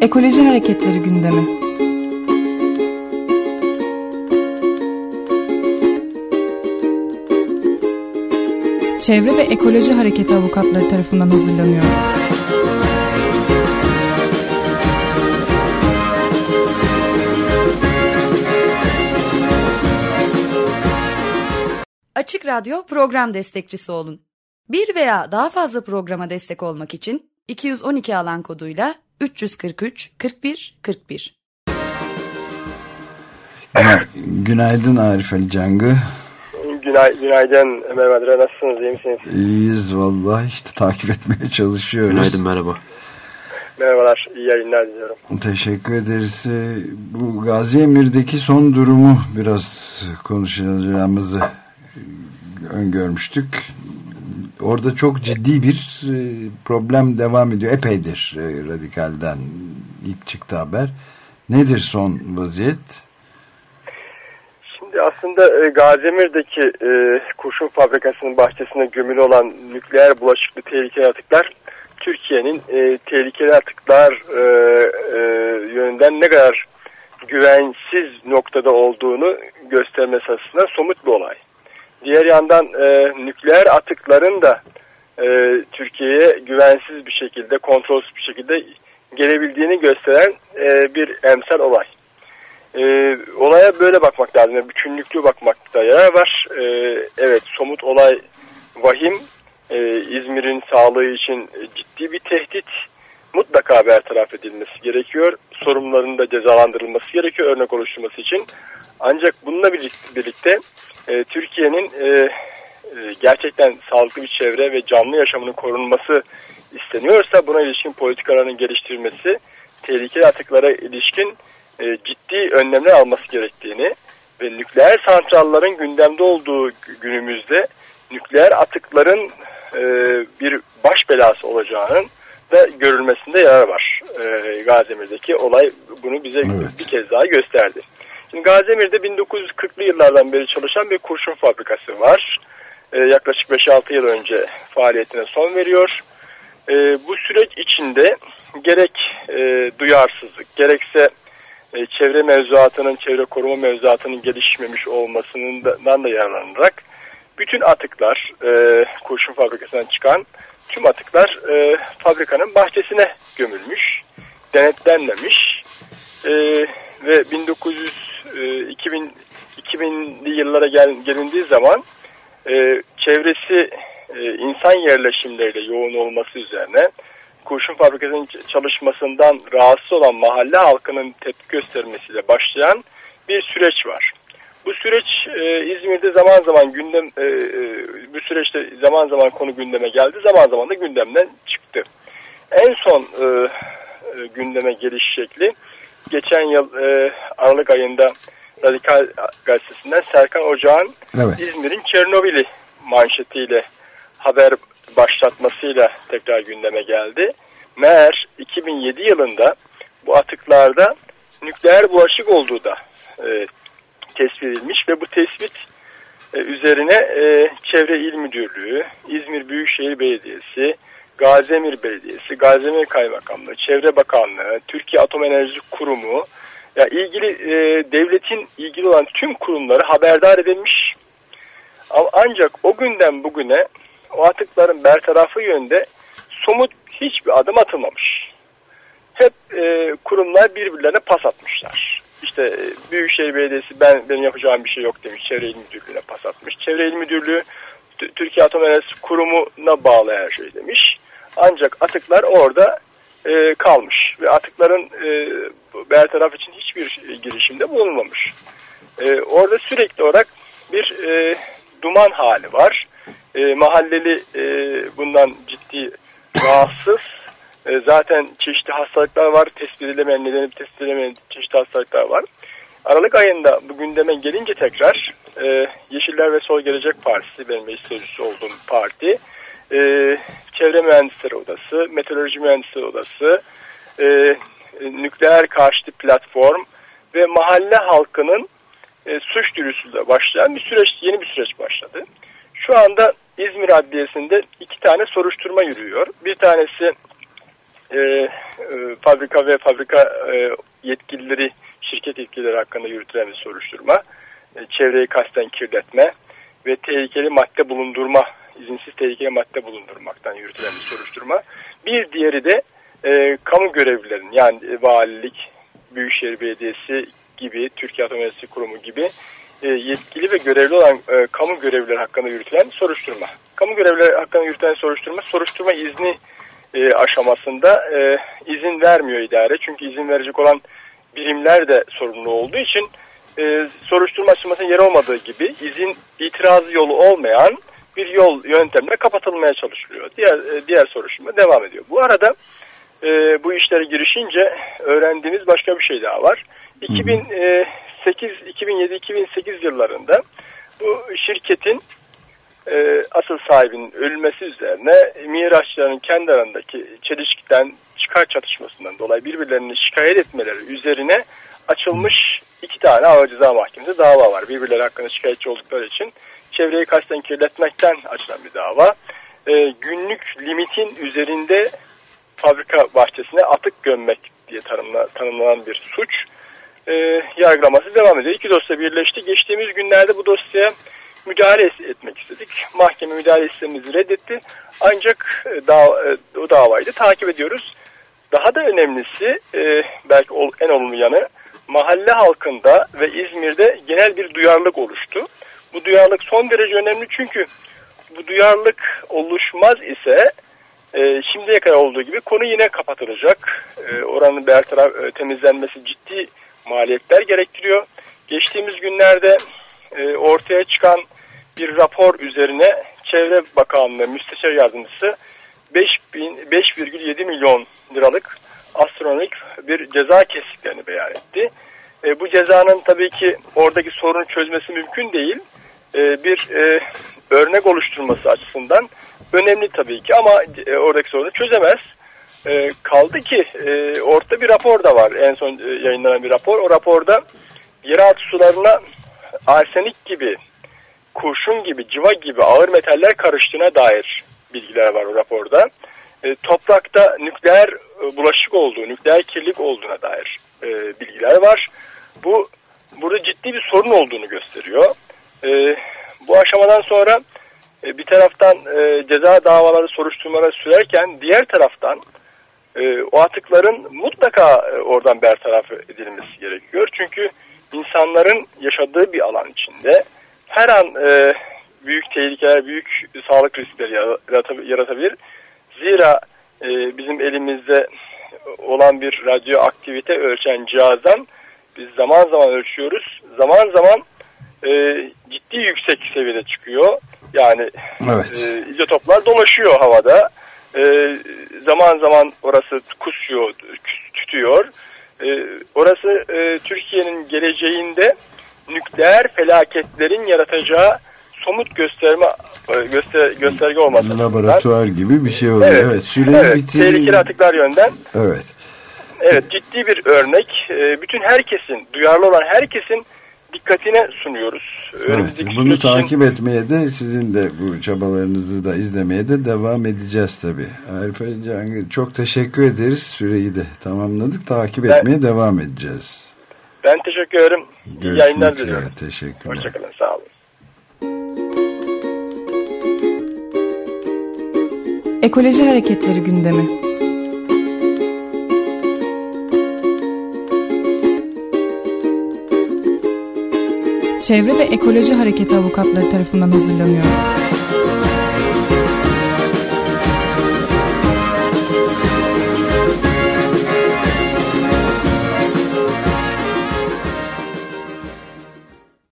Ekoloji Hareketleri gündemi. Çevre ve Ekoloji Hareketi avukatları tarafından hazırlanıyor. Açık Radyo program destekçisi olun. Bir veya daha fazla programa destek olmak için 212 alan koduyla 343 41 41. Günaydın Arif Ali Cangı. Günay, günaydın Ömer Madra. Nasılsınız? İyi misiniz? İyiyiz vallahi işte takip etmeye çalışıyoruz. Günaydın merhaba. Merhabalar. iyi yayınlar diliyorum. Teşekkür ederiz. Ee, bu Gazi Emir'deki son durumu biraz konuşacağımızı öngörmüştük. Orada çok ciddi bir e, problem devam ediyor. Epeydir e, Radikal'den ilk çıktı haber. Nedir son vaziyet? Şimdi aslında e, Gazemir'deki kurşun fabrikasının bahçesinde gömülü olan nükleer bulaşıklı tehlikeli atıklar Türkiye'nin tehlikeli atıklar yönünden ne kadar güvensiz noktada olduğunu göstermesi açısından somut bir olay. Diğer yandan e, nükleer atıkların da e, Türkiye'ye güvensiz bir şekilde, kontrolsüz bir şekilde gelebildiğini gösteren e, bir emsal olay. E, olaya böyle bakmak lazım. Bütünlüklü bakmakta yarar var. E, evet somut olay vahim. E, İzmir'in sağlığı için ciddi bir tehdit. Mutlaka bertaraf edilmesi gerekiyor. Sorumluların da cezalandırılması gerekiyor örnek oluşturması için. Ancak bununla birlikte e, Türkiye'nin e, e, gerçekten sağlıklı bir çevre ve canlı yaşamının korunması isteniyorsa buna ilişkin politikaların geliştirilmesi, tehlikeli atıklara ilişkin e, ciddi önlemler alması gerektiğini ve nükleer santralların gündemde olduğu günümüzde nükleer atıkların e, bir baş belası olacağının da görülmesinde yarar var. E, Gazemir'deki olay bunu bize evet. bir kez daha gösterdi. Şimdi Gazemir'de 1940'lı yıllardan beri çalışan bir kurşun fabrikası var. E, yaklaşık 5-6 yıl önce faaliyetine son veriyor. E, bu süreç içinde gerek e, duyarsızlık gerekse e, çevre mevzuatının, çevre koruma mevzuatının gelişmemiş olmasından da yararlanarak bütün atıklar e, kurşun fabrikasından çıkan tüm atıklar e, fabrikanın bahçesine gömülmüş, denetlenmemiş e, ve 1900 2000 2000'li yıllara gel, gelindiği zaman e, çevresi e, insan yerleşimleriyle yoğun olması üzerine kurşun fabrikasının çalışmasından rahatsız olan mahalle halkının tepki göstermesiyle başlayan bir süreç var. Bu süreç e, İzmir'de zaman zaman gündem e, e, bu süreçte zaman zaman konu gündeme geldi, zaman zaman da gündemden çıktı. En son e, e, gündeme geliş şekli geçen yıl e, Aralık ayında Radikal Gazetesi'nden Serkan Ocağ'ın evet. İzmir'in Çernobil'i manşetiyle haber başlatmasıyla tekrar gündeme geldi. Meğer 2007 yılında bu atıklarda nükleer bulaşık olduğu da e, tespit edilmiş ve bu tespit e, üzerine e, Çevre İl Müdürlüğü, İzmir Büyükşehir Belediyesi, Gazemir Belediyesi, Gazemir Kaymakamlığı, Çevre Bakanlığı, Türkiye Atom Enerji Kurumu, ya ilgili e, devletin ilgili olan tüm kurumları haberdar edilmiş. Ancak o günden bugüne o atıkların bertarafı yönde somut hiçbir adım atılmamış. Hep e, kurumlar birbirlerine pas atmışlar. İşte e, Büyükşehir Belediyesi ben benim yapacağım bir şey yok demiş. Çevre İl Müdürlüğü'ne pas atmış. Çevre İl Müdürlüğü Türkiye Atom Enerjisi Kurumu'na bağlı her şey demiş. Ancak atıklar orada e, kalmış ve atıkların e, bertaraf için hiçbir girişimde bulunmamış. E, orada sürekli olarak bir e, duman hali var. E, mahalleli e, bundan ciddi rahatsız. E, zaten çeşitli hastalıklar var. Tespit edilemeyen, nedeni tespit edilemeyen çeşitli hastalıklar var. Aralık ayında bu gündeme gelince tekrar e, Yeşiller ve Sol Gelecek Partisi, benim meclis sözcüsü olduğum parti, e, Çevre Mühendisleri Odası, Meteoroloji Mühendisleri Odası, e, nükleer karşıtı platform ve mahalle halkının e, suç duyurusuyla başlayan bir süreç, yeni bir süreç başladı. Şu anda İzmir Adliyesi'nde iki tane soruşturma yürüyor. Bir tanesi e, e, fabrika ve fabrika e, yetkilileri, şirket yetkilileri hakkında yürütülen bir soruşturma. E, çevreyi kasten kirletme ve tehlikeli madde bulundurma, tehlikeli madde bulundurmaktan yürütülen bir soruşturma. Bir diğeri de e, kamu görevlilerin yani e, valilik, Büyükşehir Belediyesi gibi, Türkiye Atom Enerjisi Kurumu gibi e, yetkili ve görevli olan e, kamu görevlileri hakkında yürütülen soruşturma. Kamu görevlileri hakkında yürütülen soruşturma, soruşturma izni e, aşamasında e, izin vermiyor idare. Çünkü izin verecek olan birimler de sorumlu olduğu için e, soruşturma aşamasının yer olmadığı gibi izin itirazı yolu olmayan bir yol yöntemle kapatılmaya çalışılıyor. Diğer e, diğer soruşturma devam ediyor. Bu arada e, bu işlere girişince öğrendiğimiz başka bir şey daha var. 2008, 2007, 2008 yıllarında bu şirketin e, asıl sahibinin ölmesi üzerine mirasçıların kendi arasındaki çelişkiden, çıkar çatışmasından dolayı birbirlerini şikayet etmeleri üzerine açılmış iki tane ağır ceza mahkemesi dava var. Birbirleri hakkında şikayetçi oldukları için çevreyi kasten kirletmekten açılan bir dava. E, günlük limitin üzerinde fabrika bahçesine atık gömmek diye tanımla, tanımlanan bir suç e, yargılaması devam ediyor. İki dosya birleşti. Geçtiğimiz günlerde bu dosyaya müdahale etmek istedik. Mahkeme müdahale istemimizi reddetti. Ancak e, da, e, o davayı da takip ediyoruz. Daha da önemlisi e, belki ol, en olumlu yanı mahalle halkında ve İzmir'de genel bir duyarlılık oluştu. Bu duyarlılık son derece önemli çünkü bu duyarlılık oluşmaz ise e, şimdiye kadar olduğu gibi konu yine kapatılacak. E, oranın bertaraf e, temizlenmesi ciddi maliyetler gerektiriyor. Geçtiğimiz günlerde e, ortaya çıkan bir rapor üzerine Çevre Bakanlığı Müsteşar Yardımcısı 5,7 milyon liralık astronomik bir ceza kestiklerini beyan etti. E, bu cezanın tabii ki oradaki sorunu çözmesi mümkün değil. E, bir e, örnek oluşturması açısından önemli tabii ki ama e, oradaki sorunu çözemez. E, kaldı ki e, ortada bir rapor da var en son e, yayınlanan bir rapor. O raporda yeraltı sularına arsenik gibi, kurşun gibi, civa gibi ağır metaller karıştığına dair bilgiler var o raporda. E, toprakta nükleer bulaşık olduğu, nükleer kirlilik olduğuna dair bilgiler var. Bu burada ciddi bir sorun olduğunu gösteriyor. E, bu aşamadan sonra e, bir taraftan e, ceza davaları soruşturmaları sürerken diğer taraftan e, o atıkların mutlaka e, oradan bertaraf edilmesi gerekiyor. Çünkü insanların yaşadığı bir alan içinde her an e, büyük tehlikeler, büyük sağlık riskleri yaratabilir. Zira e, bizim elimizde olan bir radyoaktivite ölçen cihazdan biz zaman zaman ölçüyoruz. Zaman zaman e, ciddi yüksek seviyede çıkıyor. Yani evet. e, izotoplar dolaşıyor havada. E, zaman zaman orası kusuyor, tütüyor. E, orası e, Türkiye'nin geleceğinde nükleer felaketlerin yaratacağı somut gösterme e, göster, gösterge olması. Laboratuvar gibi bir şey oluyor. Evet, evet süreyi evet, bitir... Tehlikeli atıklar yönden. Evet. Evet ciddi bir örnek. E, bütün herkesin, duyarlı olan herkesin dikkatine sunuyoruz. Evet, bunu takip için... etmeye de sizin de bu çabalarınızı da izlemeye de devam edeceğiz tabii. Arif Can çok teşekkür ederiz. Süreyi de tamamladık. Takip ben, etmeye devam edeceğiz. Ben teşekkür ederim. Görüşmek yayınlar diliyorum. Teşekkürler. Hoşçakalın. Sağ olun. Ekoloji Hareketleri gündemi. Çevre ve Ekoloji Hareketi avukatları tarafından hazırlanıyor.